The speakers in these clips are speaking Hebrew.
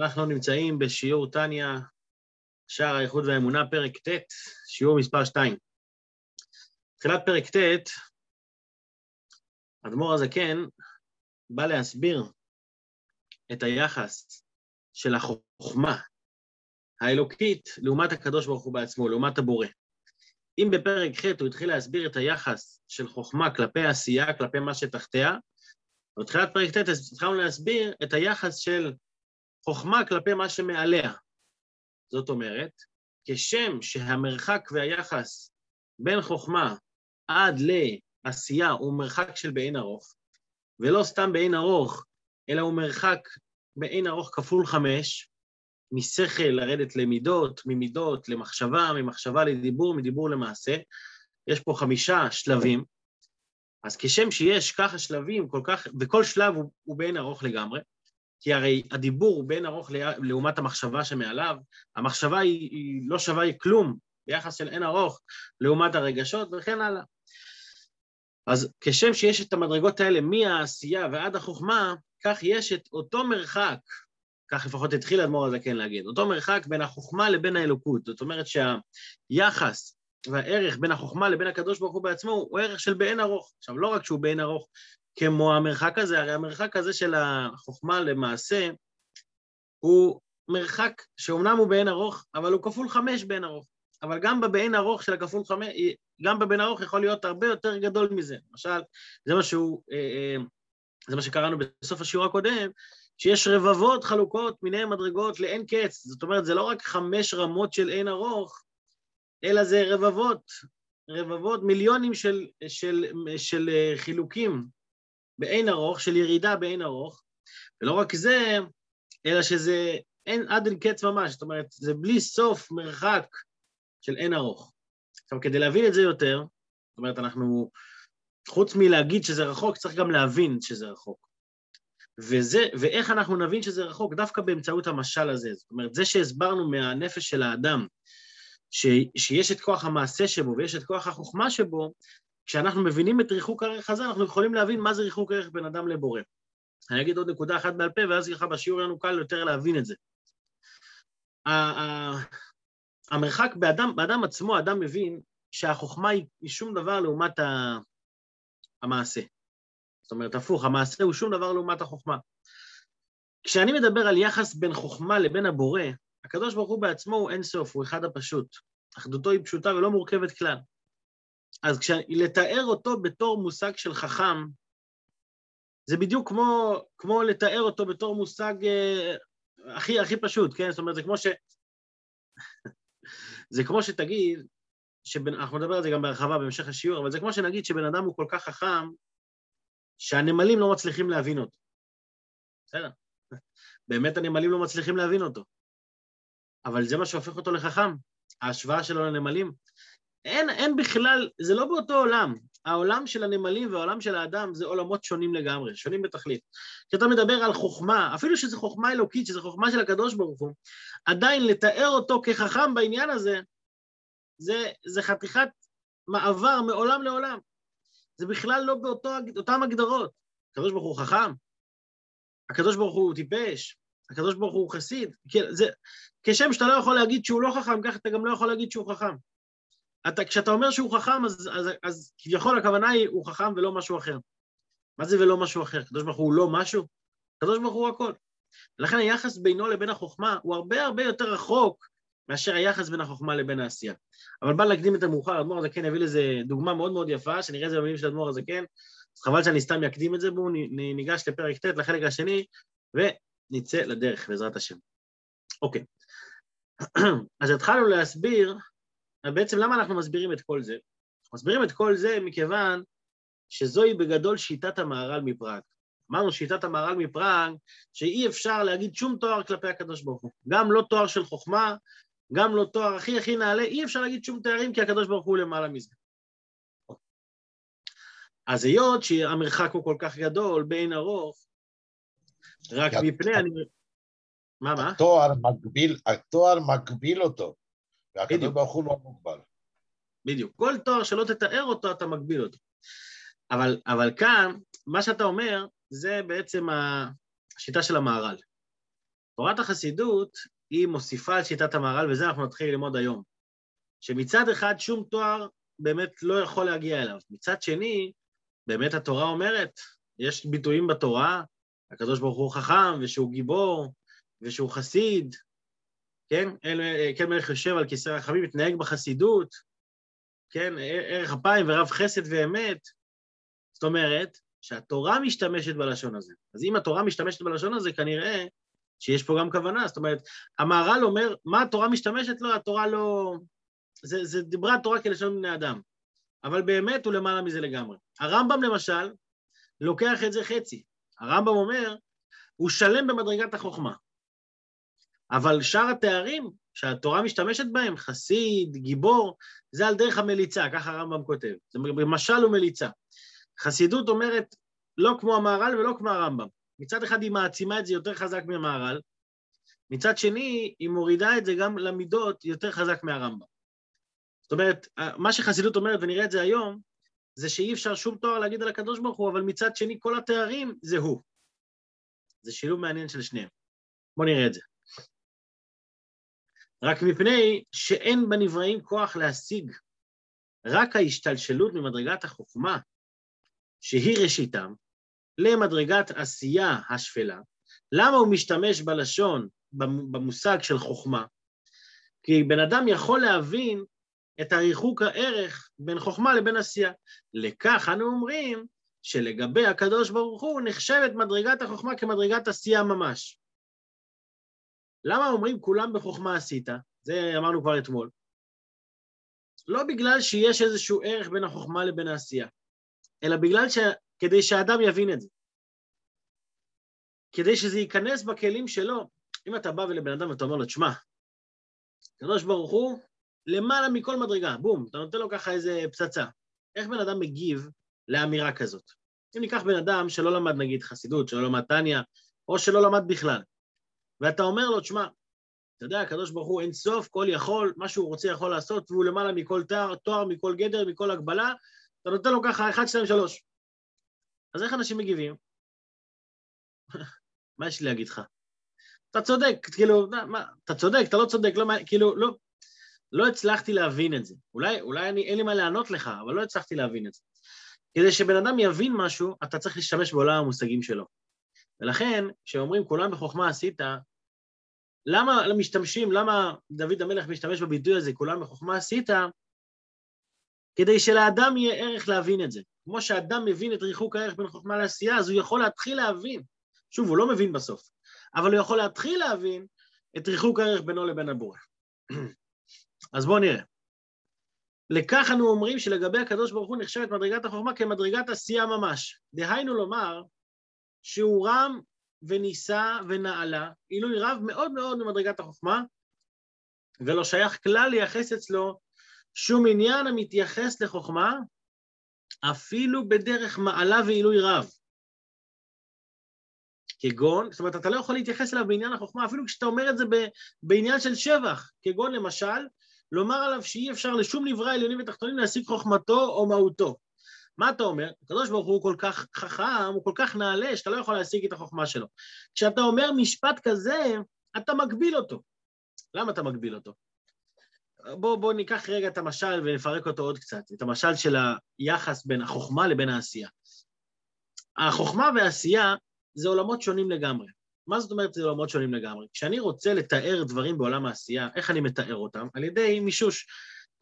אנחנו נמצאים בשיעור טניה, שער האיחוד והאמונה, פרק ט', שיעור מספר 2. תחילת פרק ט', אדמו"ר הזקן בא להסביר את היחס של החוכמה האלוקית לעומת הקדוש ברוך הוא בעצמו, לעומת הבורא. אם בפרק ח' הוא התחיל להסביר את היחס של חוכמה כלפי עשייה, כלפי מה שתחתיה, בתחילת פרק ט' התחלנו להסביר את היחס של חוכמה כלפי מה שמעליה. זאת אומרת, כשם שהמרחק והיחס בין חוכמה עד לעשייה הוא מרחק של באין ארוך, ולא סתם באין ארוך, אלא הוא מרחק באין ארוך כפול חמש, משכל לרדת למידות, ממידות למחשבה, ממחשבה לדיבור, מדיבור למעשה. יש פה חמישה שלבים. אז כשם שיש ככה שלבים, כל כך, וכל שלב הוא, הוא באין ארוך לגמרי, כי הרי הדיבור הוא באין ארוך לעומת המחשבה שמעליו, המחשבה היא, היא לא שווה כלום ביחס של אין ארוך לעומת הרגשות וכן הלאה. אז כשם שיש את המדרגות האלה מהעשייה ועד החוכמה, כך יש את אותו מרחק כך לפחות התחיל האדמו"ר הזה כן להגיד, אותו מרחק בין החוכמה לבין האלוקות. זאת אומרת שהיחס והערך בין החוכמה לבין הקדוש ברוך הוא בעצמו הוא ערך של באין ארוך. עכשיו, לא רק שהוא באין ארוך כמו המרחק הזה, הרי המרחק הזה של החוכמה למעשה הוא מרחק שאומנם הוא באין ארוך, אבל הוא כפול חמש באין ארוך. אבל גם בבאין ארוך של הכפול חמש, גם בבאין ארוך יכול להיות הרבה יותר גדול מזה. למשל, זה מה שהוא, אה, אה, זה מה שקראנו בסוף השיעור הקודם, שיש רבבות חלוקות מיני מדרגות לאין קץ. זאת אומרת, זה לא רק חמש רמות של אין ארוך, אלא זה רבבות, רבבות, מיליונים של, של, של אה, חילוקים באין ארוך, של ירידה באין ארוך, ולא רק זה, אלא שזה אין עד אין קץ ממש, זאת אומרת, זה בלי סוף מרחק של אין ארוך. עכשיו, כדי להבין את זה יותר, זאת אומרת, אנחנו, חוץ מלהגיד שזה רחוק, צריך גם להבין שזה רחוק. וזה, ואיך אנחנו נבין שזה רחוק? דווקא באמצעות המשל הזה. זאת אומרת, זה שהסברנו מהנפש של האדם, ש, שיש את כוח המעשה שבו ויש את כוח החוכמה שבו, כשאנחנו מבינים את ריחוק הערך הזה, אנחנו יכולים להבין מה זה ריחוק ערך בין אדם לבורא. אני אגיד עוד נקודה אחת בעל פה, ואז ככה בשיעור יהיה לנו קל יותר להבין את זה. המרחק באדם, באדם עצמו, אדם מבין שהחוכמה היא שום דבר לעומת המעשה. זאת אומרת, הפוך, המעשה הוא שום דבר לעומת החוכמה. כשאני מדבר על יחס בין חוכמה לבין הבורא, הקדוש ברוך הוא בעצמו הוא אין סוף, הוא אחד הפשוט. אחדותו היא פשוטה ולא מורכבת כלל. אז לתאר אותו בתור מושג של חכם, זה בדיוק כמו, כמו לתאר אותו בתור מושג אה, הכי, הכי פשוט, כן? זאת אומרת, זה כמו ש... זה כמו שתגיד, שבנ... אנחנו נדבר על זה גם בהרחבה בהמשך השיעור, אבל זה כמו שנגיד שבן אדם הוא כל כך חכם, שהנמלים לא מצליחים להבין אותו. בסדר. באמת הנמלים לא מצליחים להבין אותו. אבל זה מה שהופך אותו לחכם, ההשוואה שלו לנמלים. אין, אין בכלל, זה לא באותו עולם. העולם של הנמלים והעולם של האדם זה עולמות שונים לגמרי, שונים בתכלית. כשאתה מדבר על חוכמה, אפילו שזו חוכמה אלוקית, שזו חוכמה של הקדוש ברוך הוא, עדיין לתאר אותו כחכם בעניין הזה, זה, זה חתיכת מעבר מעולם לעולם. זה בכלל לא באותן הגדרות. הקדוש ברוך הוא חכם, הקדוש ברוך הוא טיפש, הקדוש ברוך הוא חסיד. זה, כשם שאתה לא יכול להגיד שהוא לא חכם, ככה אתה גם לא יכול להגיד שהוא חכם. אתה, כשאתה אומר שהוא חכם, אז, אז, אז כביכול הכוונה היא, הוא חכם ולא משהו אחר. מה זה ולא משהו אחר? הקדוש ברוך הוא לא משהו? הקדוש ברוך הוא הכל. ולכן היחס בינו לבין החוכמה הוא הרבה הרבה יותר רחוק מאשר היחס בין החוכמה לבין העשייה. אבל בא להקדים את המאוחר, אדמו"ר הזקן יביא לזה דוגמה מאוד מאוד יפה, שנראה את זה במילים של אדמו"ר הזקן, אז חבל שאני סתם אקדים את זה, בואו ניגש לפרק ט', לחלק השני, ונצא לדרך, בעזרת השם. אוקיי. אז התחלנו להסביר, בעצם למה אנחנו מסבירים את כל זה? מסבירים את כל זה מכיוון שזוהי בגדול שיטת המהר"ל מפראג. אמרנו שיטת המהר"ל מפראג, שאי אפשר להגיד שום תואר כלפי הקדוש ברוך הוא. גם לא תואר של חוכמה, גם לא תואר הכי הכי נעלה, אי אפשר להגיד שום תארים כי הקדוש ברוך הוא למעלה מזה. אז היות שהמרחק הוא כל כך גדול, באין ארוך, רק מפני אני... מה, מה? התואר מגביל, התואר מגביל אותו, והקדוש ברוך הוא לא מוגבל. בדיוק. כל תואר שלא תתאר אותו, אתה מגביל אותו. אבל, אבל כאן, מה שאתה אומר, זה בעצם. השיטה של המהר"ל. תורת החסידות היא מוסיפה על שיטת המהר"ל, וזה אנחנו נתחיל ללמוד היום. שמצד אחד שום תואר באמת לא יכול להגיע אליו. מצד שני, באמת התורה אומרת, יש ביטויים בתורה, הקדוש ברוך הוא חכם, ושהוא גיבור, ושהוא חסיד, כן? אל, כן מלך יושב על כיסא רחמים, מתנהג בחסידות, כן? ערך אפיים ורב חסד ואמת. זאת אומרת, שהתורה משתמשת בלשון הזה. אז אם התורה משתמשת בלשון הזה, כנראה שיש פה גם כוונה. זאת אומרת, המהר"ל אומר, מה התורה משתמשת לו? התורה לא... זה, זה דיברה התורה כלשון בני אדם, אבל באמת הוא למעלה מזה לגמרי. הרמב"ם למשל, לוקח את זה חצי. הרמב"ם אומר, הוא שלם במדרגת החוכמה. אבל שאר התארים שהתורה משתמשת בהם, חסיד, גיבור, זה על דרך המליצה, ככה הרמב"ם כותב. זה משל ומליצה. חסידות אומרת לא כמו המהר"ל ולא כמו הרמב"ם. מצד אחד היא מעצימה את זה יותר חזק מהמהר"ל, מצד שני היא מורידה את זה גם למידות יותר חזק מהרמב"ם. זאת אומרת, מה שחסידות אומרת, ונראה את זה היום, זה שאי אפשר שום תואר להגיד על הקדוש ברוך הוא, אבל מצד שני כל התארים זה הוא. זה שילוב מעניין של שניהם. בואו נראה את זה. רק מפני שאין בנבראים כוח להשיג רק ההשתלשלות ממדרגת החוכמה, שהיא ראשיתם, למדרגת עשייה השפלה. למה הוא משתמש בלשון, במושג של חוכמה? כי בן אדם יכול להבין את הריחוק הערך בין חוכמה לבין עשייה. לכך אנו אומרים שלגבי הקדוש ברוך הוא נחשבת מדרגת החוכמה כמדרגת עשייה ממש. למה אומרים כולם בחוכמה עשית? זה אמרנו כבר אתמול. לא בגלל שיש איזשהו ערך בין החוכמה לבין העשייה, אלא בגלל ש... כדי שהאדם יבין את זה. כדי שזה ייכנס בכלים שלו. אם אתה בא ולבן אדם ואתה אומר לו, תשמע, הקדוש ברוך הוא למעלה מכל מדרגה, בום, אתה נותן לו ככה איזה פצצה. איך בן אדם מגיב לאמירה כזאת? אם ניקח בן אדם שלא למד נגיד חסידות, שלא למד טניה, או שלא למד בכלל, ואתה אומר לו, תשמע, אתה יודע, הקדוש ברוך הוא אין סוף, כל יכול, מה שהוא רוצה יכול לעשות, והוא למעלה מכל תואר, תואר, מכל גדר, מכל הגבלה, אתה נותן לו ככה, אחד, שתיים, שלוש. אז איך אנשים מגיבים? מה יש לי להגיד לך? אתה צודק, כאילו, מה, אתה צודק, אתה לא צודק, לא, כאילו, לא, לא הצלחתי להבין את זה. אולי, אולי אני, אין לי מה לענות לך, אבל לא הצלחתי להבין את זה. כדי שבן אדם יבין משהו, אתה צריך להשתמש בעולם המושגים שלו. ולכן, כשאומרים כולם בחוכמה עשית, למה משתמשים, למה דוד המלך משתמש בביטוי הזה, כולם בחוכמה עשית? כדי שלאדם יהיה ערך להבין את זה. כמו שאדם מבין את ריחוק הערך בין חוכמה לעשייה, אז הוא יכול להתחיל להבין. שוב, הוא לא מבין בסוף, אבל הוא יכול להתחיל להבין את ריחוק הערך בינו לבין הבורא. אז בואו נראה. לכך אנו אומרים שלגבי הקדוש ברוך הוא נחשבת מדרגת החוכמה כמדרגת עשייה ממש. דהיינו לומר שהוא רם ונישא ונעלה, עילוי רב מאוד מאוד ממדרגת החוכמה, ולא שייך כלל לייחס אצלו שום עניין המתייחס לחוכמה, אפילו בדרך מעלה ועילוי רב. כגון, זאת אומרת, אתה לא יכול להתייחס אליו בעניין החוכמה, אפילו כשאתה אומר את זה בעניין של שבח, כגון למשל, לומר עליו שאי אפשר לשום נברא עליונים ותחתונים להשיג חוכמתו או מהותו. מה אתה אומר? הקדוש ברוך הוא כל כך חכם, הוא כל כך נעלה, שאתה לא יכול להשיג את החוכמה שלו. כשאתה אומר משפט כזה, אתה מגביל אותו. למה אתה מגביל אותו? בואו בוא ניקח רגע את המשל ונפרק אותו עוד קצת, את המשל של היחס בין החוכמה לבין העשייה. החוכמה והעשייה זה עולמות שונים לגמרי. מה זאת אומרת זה עולמות שונים לגמרי? כשאני רוצה לתאר דברים בעולם העשייה, איך אני מתאר אותם? על ידי מישוש.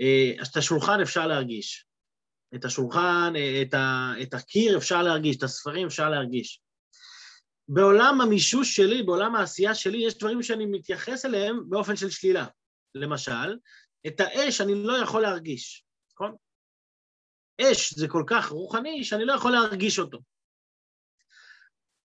אה, את השולחן אפשר להרגיש, את השולחן, אה, את, ה, את הקיר אפשר להרגיש, את הספרים אפשר להרגיש. בעולם המישוש שלי, בעולם העשייה שלי, יש דברים שאני מתייחס אליהם באופן של שלילה. למשל, את האש אני לא יכול להרגיש, נכון? אש זה כל כך רוחני שאני לא יכול להרגיש אותו.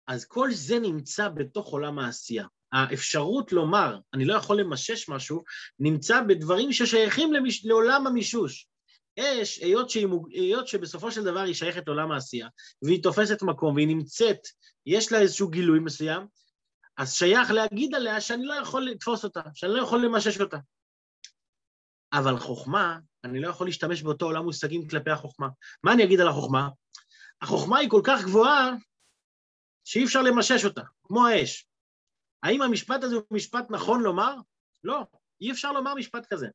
אז כל זה נמצא בתוך עולם העשייה. האפשרות לומר, אני לא יכול למשש משהו, נמצא בדברים ששייכים למש... לעולם המישוש. אש, היות, שהיא, היות שבסופו של דבר היא שייכת לעולם העשייה, והיא תופסת מקום והיא נמצאת, יש לה איזשהו גילוי מסוים, אז שייך להגיד עליה שאני לא יכול לתפוס אותה, שאני לא יכול למשש אותה. אבל חוכמה, אני לא יכול להשתמש באותו עולם מושגים כלפי החוכמה. מה אני אגיד על החוכמה? החוכמה היא כל כך גבוהה, שאי אפשר למשש אותה, כמו האש. האם המשפט הזה הוא משפט נכון לומר? לא, אי אפשר לומר משפט כזה.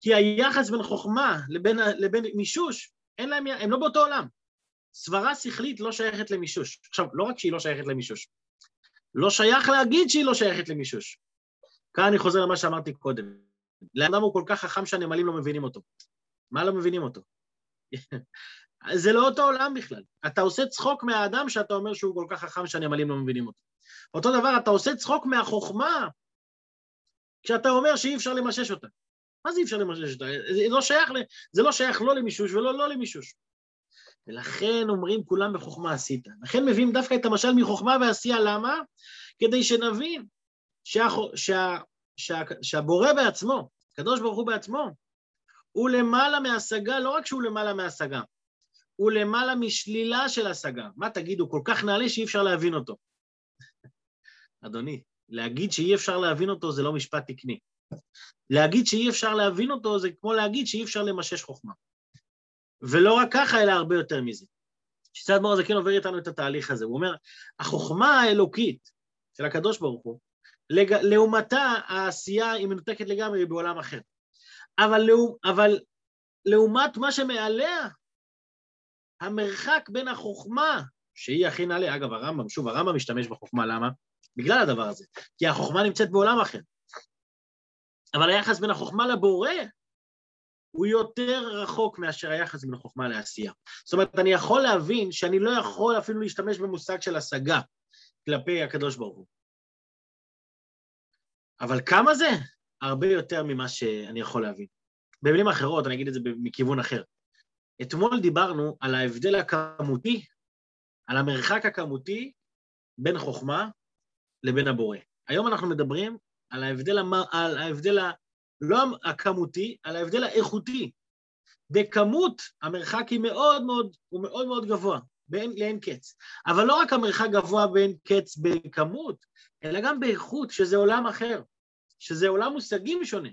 כי היחס בין חוכמה לבין, לבין מישוש, אין להם, הם לא באותו עולם. סברה שכלית לא שייכת למישוש. עכשיו, לא רק שהיא לא שייכת למישוש, לא שייך להגיד שהיא לא שייכת למישוש. כאן אני חוזר למה שאמרתי קודם. לאדם הוא כל כך חכם שהנמלים לא מבינים אותו. מה לא מבינים אותו? זה לא אותו עולם בכלל. אתה עושה צחוק מהאדם שאתה אומר שהוא כל כך חכם שהנמלים לא מבינים אותו. אותו דבר, אתה עושה צחוק מהחוכמה כשאתה אומר שאי אפשר למשש אותה. מה זה אי אפשר למשש אותה? זה לא שייך, זה לא שייך לא למישוש ולא לא למישוש. ולכן אומרים כולם בחוכמה עשית. לכן מביאים דווקא את המשל מחוכמה ועשייה, למה? כדי שנבין שה, שה, שה, שהבורא בעצמו, הקדוש ברוך הוא בעצמו, הוא למעלה מהשגה, לא רק שהוא למעלה מהשגה, הוא למעלה משלילה של השגה. מה תגידו, כל כך נעלה שאי אפשר להבין אותו. אדוני, להגיד שאי אפשר להבין אותו זה לא משפט תקני. להגיד שאי אפשר להבין אותו זה כמו להגיד שאי אפשר למשש חוכמה. ולא רק ככה, אלא הרבה יותר מזה. שצד מור הזקן עובר איתנו את התהליך הזה. הוא אומר, החוכמה האלוקית של הקדוש ברוך הוא, לג... לעומתה העשייה היא מנותקת לגמרי, בעולם אחר. אבל, לעומ... אבל לעומת מה שמעליה, המרחק בין החוכמה, שהיא הכי נעלה, אגב, הרמב"ם, שוב, הרמב"ם משתמש בחוכמה, למה? בגלל הדבר הזה, כי החוכמה נמצאת בעולם אחר. אבל היחס בין החוכמה לבורא הוא יותר רחוק מאשר היחס בין החוכמה לעשייה. זאת אומרת, אני יכול להבין שאני לא יכול אפילו להשתמש במושג של השגה כלפי הקדוש ברוך הוא. אבל כמה זה? הרבה יותר ממה שאני יכול להבין. במילים אחרות, אני אגיד את זה מכיוון אחר. אתמול דיברנו על ההבדל הכמותי, על המרחק הכמותי בין חוכמה לבין הבורא. היום אנחנו מדברים על ההבדל, המ... על ההבדל ה... לא הכמותי, על ההבדל האיכותי. בכמות המרחק היא מאוד מאוד, הוא מאוד מאוד גבוה, באין, לאין קץ. אבל לא רק המרחק גבוה באין קץ בכמות, אלא גם באיכות, שזה עולם אחר, שזה עולם מושגים שונה.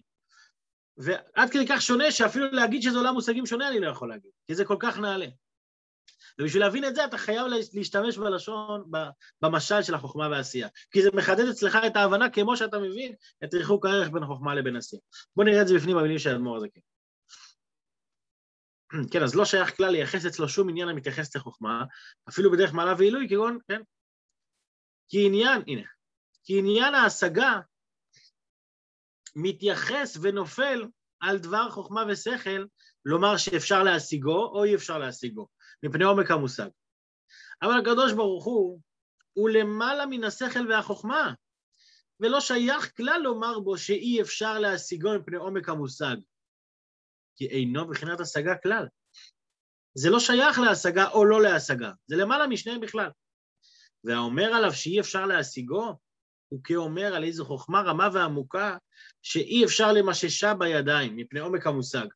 ועד כדי כך שונה שאפילו להגיד שזה עולם מושגים שונה אני לא יכול להגיד, כי זה כל כך נעלה. ובשביל להבין את זה אתה חייב להשתמש בלשון, במשל של החוכמה והעשייה. כי זה מחדד אצלך את ההבנה כמו שאתה מבין את ריחוק הערך בין החוכמה לבין עשייה. בוא נראה את זה בפנים במילים של האדמו"ר הזה. כן. כן, אז לא שייך כלל לייחס אצלו שום עניין המתייחס לחוכמה, אפילו בדרך מעלה ועילוי, כגון, כן? כי עניין, הנה, כי עניין ההשגה מתייחס ונופל על דבר חוכמה ושכל, לומר שאפשר להשיגו או אי אפשר להשיגו. מפני עומק המושג. אבל הקדוש ברוך הוא, הוא למעלה מן השכל והחוכמה, ולא שייך כלל לומר בו שאי אפשר להשיגו מפני עומק המושג, כי אינו בחינת השגה כלל. זה לא שייך להשגה או לא להשגה, זה למעלה משניהם בכלל. והאומר עליו שאי אפשר להשיגו, הוא כאומר על איזו חוכמה רמה ועמוקה שאי אפשר למששה בידיים מפני עומק המושג.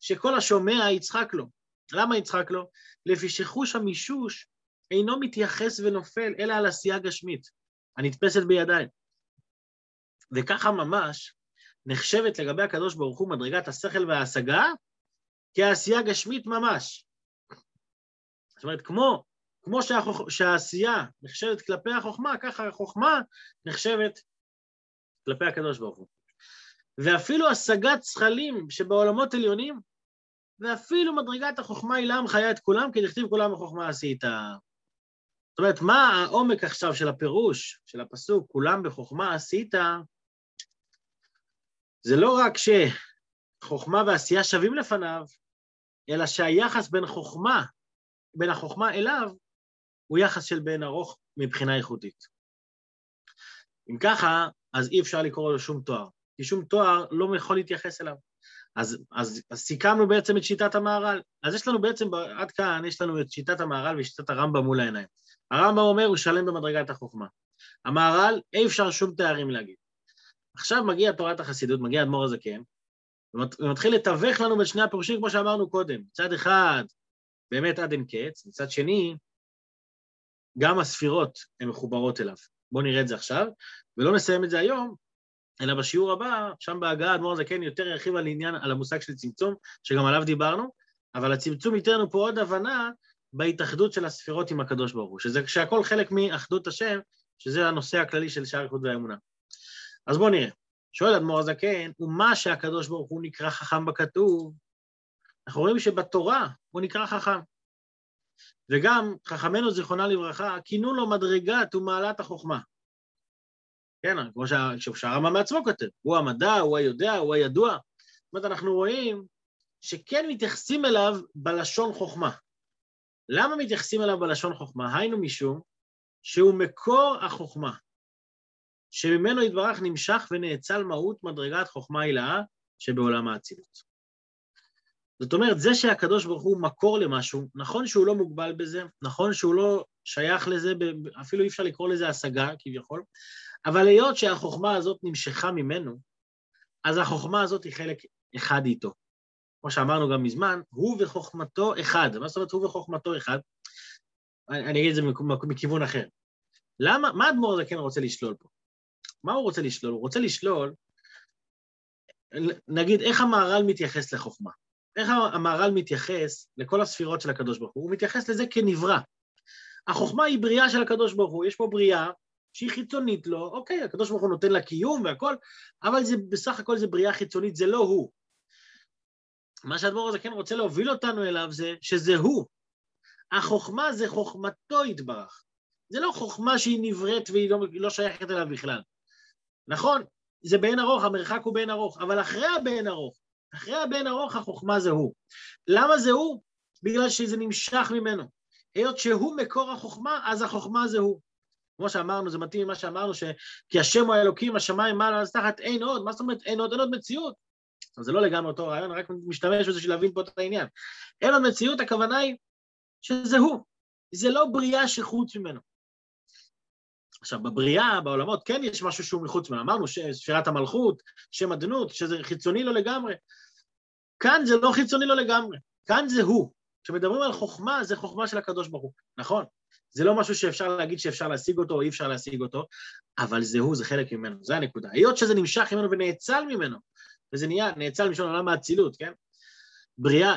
שכל השומע יצחק לו. למה יצחק לו? לפי שחוש המישוש אינו מתייחס ונופל, אלא על עשייה גשמית, הנתפסת בידיים. וככה ממש נחשבת לגבי הקדוש ברוך הוא מדרגת השכל וההשגה כעשייה גשמית ממש. זאת אומרת, כמו, כמו שהחוכ... שהעשייה נחשבת כלפי החוכמה, ככה החוכמה נחשבת כלפי הקדוש ברוך הוא. ואפילו השגת זכלים שבעולמות עליונים ואפילו מדרגת החוכמה היא לעם חיה את כולם, כי לכתיב כולם בחוכמה עשית. זאת אומרת, מה העומק עכשיו של הפירוש, של הפסוק, כולם בחוכמה עשית, זה לא רק שחוכמה ועשייה שווים לפניו, אלא שהיחס בין חוכמה, בין החוכמה אליו, הוא יחס של בן ארוך מבחינה איכותית. אם ככה, אז אי אפשר לקרוא לו שום תואר, כי שום תואר לא יכול להתייחס אליו. אז, אז, אז סיכמנו בעצם את שיטת המהר"ל. אז יש לנו בעצם, עד כאן יש לנו את שיטת המהר"ל ושיטת הרמב"ם מול העיניים. הרמב"ם אומר, הוא שלם במדרגת החוכמה. המהר"ל, אי אפשר שום תארים להגיד. עכשיו מגיע תורת החסידות, מגיע אדמו"ר הזקן, ומתחיל לתווך לנו בין שני הפירושים, כמו שאמרנו קודם. מצד אחד, באמת עד אין קץ, מצד שני, גם הספירות הן מחוברות אליו. בואו נראה את זה עכשיו, ולא נסיים את זה היום, אלא בשיעור הבא, שם בהגעה אדמו"ר הזקן יותר ירחיב על עניין, על המושג של צמצום, שגם עליו דיברנו, אבל הצמצום ייתן לנו פה עוד הבנה בהתאחדות של הספירות עם הקדוש ברוך הוא, שזה כשהכל חלק מאחדות השם, שזה הנושא הכללי של שער איכות והאמונה. אז בואו נראה. שואל אדמו"ר הזקן, ומה שהקדוש ברוך הוא נקרא חכם בכתוב? אנחנו רואים שבתורה הוא נקרא חכם. וגם חכמנו זיכרונה לברכה, כינו לו מדרגת ומעלת החוכמה. כן, כמו שהרמב"ם בעצמו כותב, הוא המדע, הוא היודע, הוא הידוע. זאת אומרת, אנחנו רואים שכן מתייחסים אליו בלשון חוכמה. למה מתייחסים אליו בלשון חוכמה? היינו משום שהוא מקור החוכמה, שממנו יתברך נמשך ונאצל מהות מדרגת חוכמה הילאה שבעולם האצילות. זאת אומרת, זה שהקדוש ברוך הוא מקור למשהו, נכון שהוא לא מוגבל בזה, נכון שהוא לא שייך לזה, אפילו אי אפשר לקרוא לזה השגה כביכול, אבל היות שהחוכמה הזאת נמשכה ממנו, אז החוכמה הזאת היא חלק אחד איתו. כמו שאמרנו גם מזמן, הוא וחוכמתו אחד. מה זאת אומרת הוא וחוכמתו אחד? אני, אגיד את זה מכיוון אחר. למה, מה אדמו"ר הזה כן רוצה לשלול פה? מה הוא רוצה לשלול? הוא רוצה לשלול, נגיד, איך המהר"ל מתייחס לחוכמה? איך המהר"ל מתייחס לכל הספירות של הקדוש ברוך הוא? הוא מתייחס לזה כנברא. החוכמה היא בריאה של הקדוש ברוך הוא, יש פה בריאה שהיא חיצונית לו, אוקיי, הקדוש ברוך הוא נותן לה קיום והכל, אבל זה, בסך הכל זה בריאה חיצונית, זה לא הוא. מה שהדבור הזה כן רוצה להוביל אותנו אליו זה שזה הוא. החוכמה זה חוכמתו יתברך. זה לא חוכמה שהיא נבראת והיא לא, לא שייכת אליו בכלל. נכון, זה באין ארוך, המרחק הוא באין ארוך, אבל אחרי הבאין ארוך, אחרי הבאין ארוך החוכמה זה הוא. למה זה הוא? בגלל שזה נמשך ממנו. היות שהוא מקור החוכמה, אז החוכמה זה הוא. כמו שאמרנו, זה מתאים ממה שאמרנו, ש... כי השם הוא האלוקים, השמיים מעלה, אז תחת אין עוד, מה זאת אומרת אין עוד? אין עוד מציאות. אז זה לא לגמרי אותו רעיון, רק משתמש בזה בשביל להבין פה את העניין. אין עוד מציאות, הכוונה היא שזה הוא. זה לא בריאה שחוץ ממנו. עכשיו, בבריאה, בעולמות, כן יש משהו שהוא מחוץ ממנו. אמרנו שספירת המלכות, שם אדנות, שזה חיצוני לו לגמרי. כאן זה לא חיצוני לו לגמרי, כאן זה הוא. כשמדברים על חוכמה, זה חוכמה של הקדוש ברוך הוא, נכון? זה לא משהו שאפשר להגיד שאפשר להשיג אותו או אי אפשר להשיג אותו, אבל זה הוא, זה חלק ממנו, זה הנקודה. היות שזה נמשך ממנו ונאצל ממנו, וזה נהיה, נאצל משון עולם האצילות, כן? בריאה,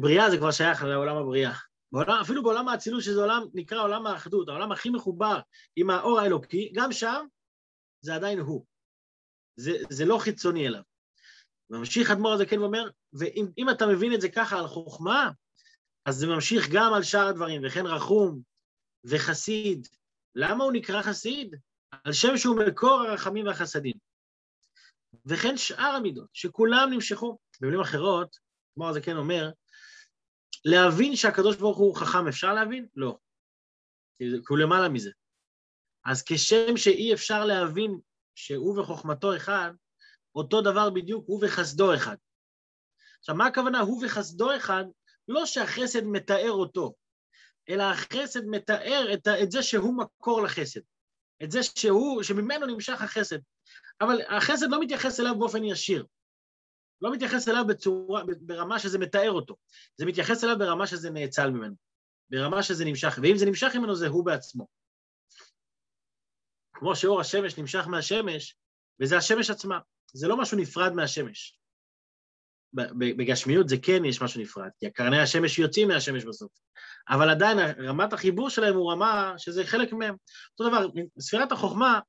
בריאה זה כבר שייך לעולם הבריאה. בעולם, אפילו בעולם האצילות, שזה עולם, נקרא עולם האחדות, העולם הכי מחובר עם האור האלוקי, גם שם זה עדיין הוא. זה, זה לא חיצוני אליו. ממשיך אדמו"ר הזה כן ואומר, ואם אתה מבין את זה ככה על חוכמה, אז זה ממשיך גם על שאר הדברים, וכן רחום וחסיד. למה הוא נקרא חסיד? על שם שהוא מקור הרחמים והחסדים. וכן שאר המידות, שכולם נמשכו. במילים אחרות, כמו זה כן אומר, להבין שהקדוש ברוך הוא חכם אפשר להבין? לא. כי הוא למעלה מזה. אז כשם שאי אפשר להבין שהוא וחוכמתו אחד, אותו דבר בדיוק הוא וחסדו אחד. עכשיו, מה הכוונה הוא וחסדו אחד? לא שהחסד מתאר אותו, אלא החסד מתאר את, את זה שהוא מקור לחסד. את זה שהוא, שממנו נמשך החסד. אבל החסד לא מתייחס אליו באופן ישיר. לא מתייחס אליו בצורה, ברמה שזה מתאר אותו. זה מתייחס אליו ברמה שזה נאצל ממנו. ברמה שזה נמשך, ואם זה נמשך ממנו זה הוא בעצמו. כמו שאור השמש נמשך מהשמש, וזה השמש עצמה. זה לא משהו נפרד מהשמש. בגשמיות זה כן יש משהו נפרד, כי קרני השמש יוצאים מהשמש בסוף. אבל עדיין רמת החיבור שלהם הוא רמה שזה חלק מהם. אותו דבר, ספירת החוכמה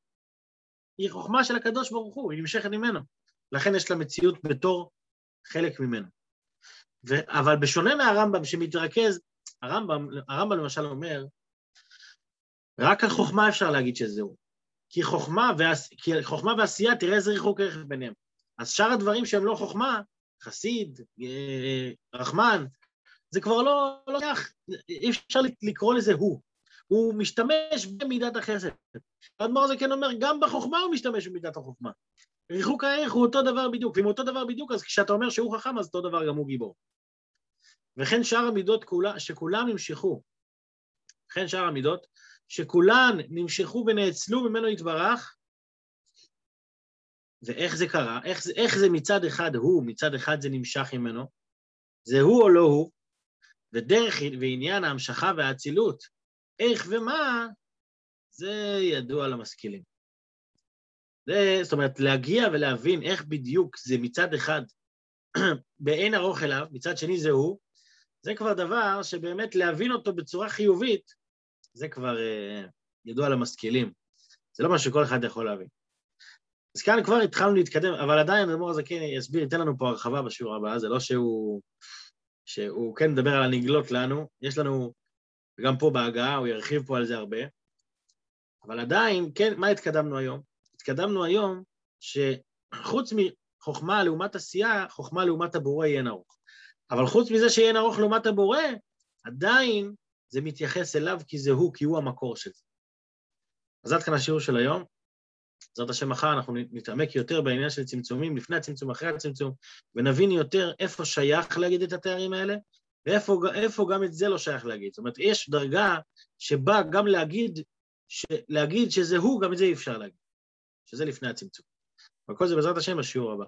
היא חוכמה של הקדוש ברוך הוא, היא נמשכת ממנו. לכן יש לה מציאות בתור חלק ממנו. ו... אבל בשונה מהרמב"ם שמתרכז, הרמב"ם, הרמב"ם למשל אומר, רק על חוכמה אפשר להגיד שזהו. כי חוכמה, ועש... כי חוכמה ועשייה, תראה איזה ריחוק ערך ביניהם. אז שאר הדברים שהם לא חוכמה, חסיד, אה, רחמן, זה כבר לא, לא אי אפשר לקרוא לזה הוא. הוא משתמש במידת החסד. האדמו"ר הזה כן אומר, גם בחוכמה הוא משתמש במידת החוכמה. ריחוק הערך הוא אותו דבר בדיוק, ואם אותו דבר בדיוק, אז כשאתה אומר שהוא חכם, אז אותו דבר גם הוא גיבור. וכן שאר המידות כולה, שכולם נמשכו, וכן שאר המידות, שכולן נמשכו ונאצלו ממנו יתברך, ואיך זה קרה? איך זה, איך זה מצד אחד הוא, מצד אחד זה נמשך ממנו? זה הוא או לא הוא? ודרך ועניין ההמשכה והאצילות, איך ומה, זה ידוע למשכילים. זה, זאת אומרת, להגיע ולהבין איך בדיוק זה מצד אחד באין ארוך אליו, מצד שני זה הוא, זה כבר דבר שבאמת להבין אותו בצורה חיובית, זה כבר אה, ידוע למשכילים. זה לא משהו שכל אחד יכול להבין. אז כאן כבר התחלנו להתקדם, אבל עדיין אדמו"ר הזקן יסביר, ייתן לנו פה הרחבה בשיעור הבא, זה לא שהוא, שהוא כן מדבר על הנגלות לנו, יש לנו, גם פה בהגעה, הוא ירחיב פה על זה הרבה, אבל עדיין, כן, מה התקדמנו היום? התקדמנו היום שחוץ מחוכמה לעומת עשייה, חוכמה לעומת הבורא יהיה נרוך. אבל חוץ מזה שיהיה נרוך לעומת הבורא, עדיין זה מתייחס אליו כי זה הוא, כי הוא המקור של זה. אז עד כאן השיעור של היום. בעזרת השם מחר אנחנו נתעמק יותר בעניין של צמצומים, לפני הצמצום, אחרי הצמצום, ונבין יותר איפה שייך להגיד את התארים האלה, ואיפה גם את זה לא שייך להגיד. זאת אומרת, יש דרגה שבה גם להגיד, ש, להגיד שזה הוא, גם את זה אי אפשר להגיד, שזה לפני הצמצום. וכל זה בעזרת השם בשיעור הבא.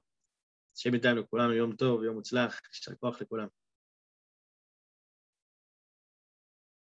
השם ידענו לכולנו יום טוב, יום מוצלח, יישר כוח לכולם.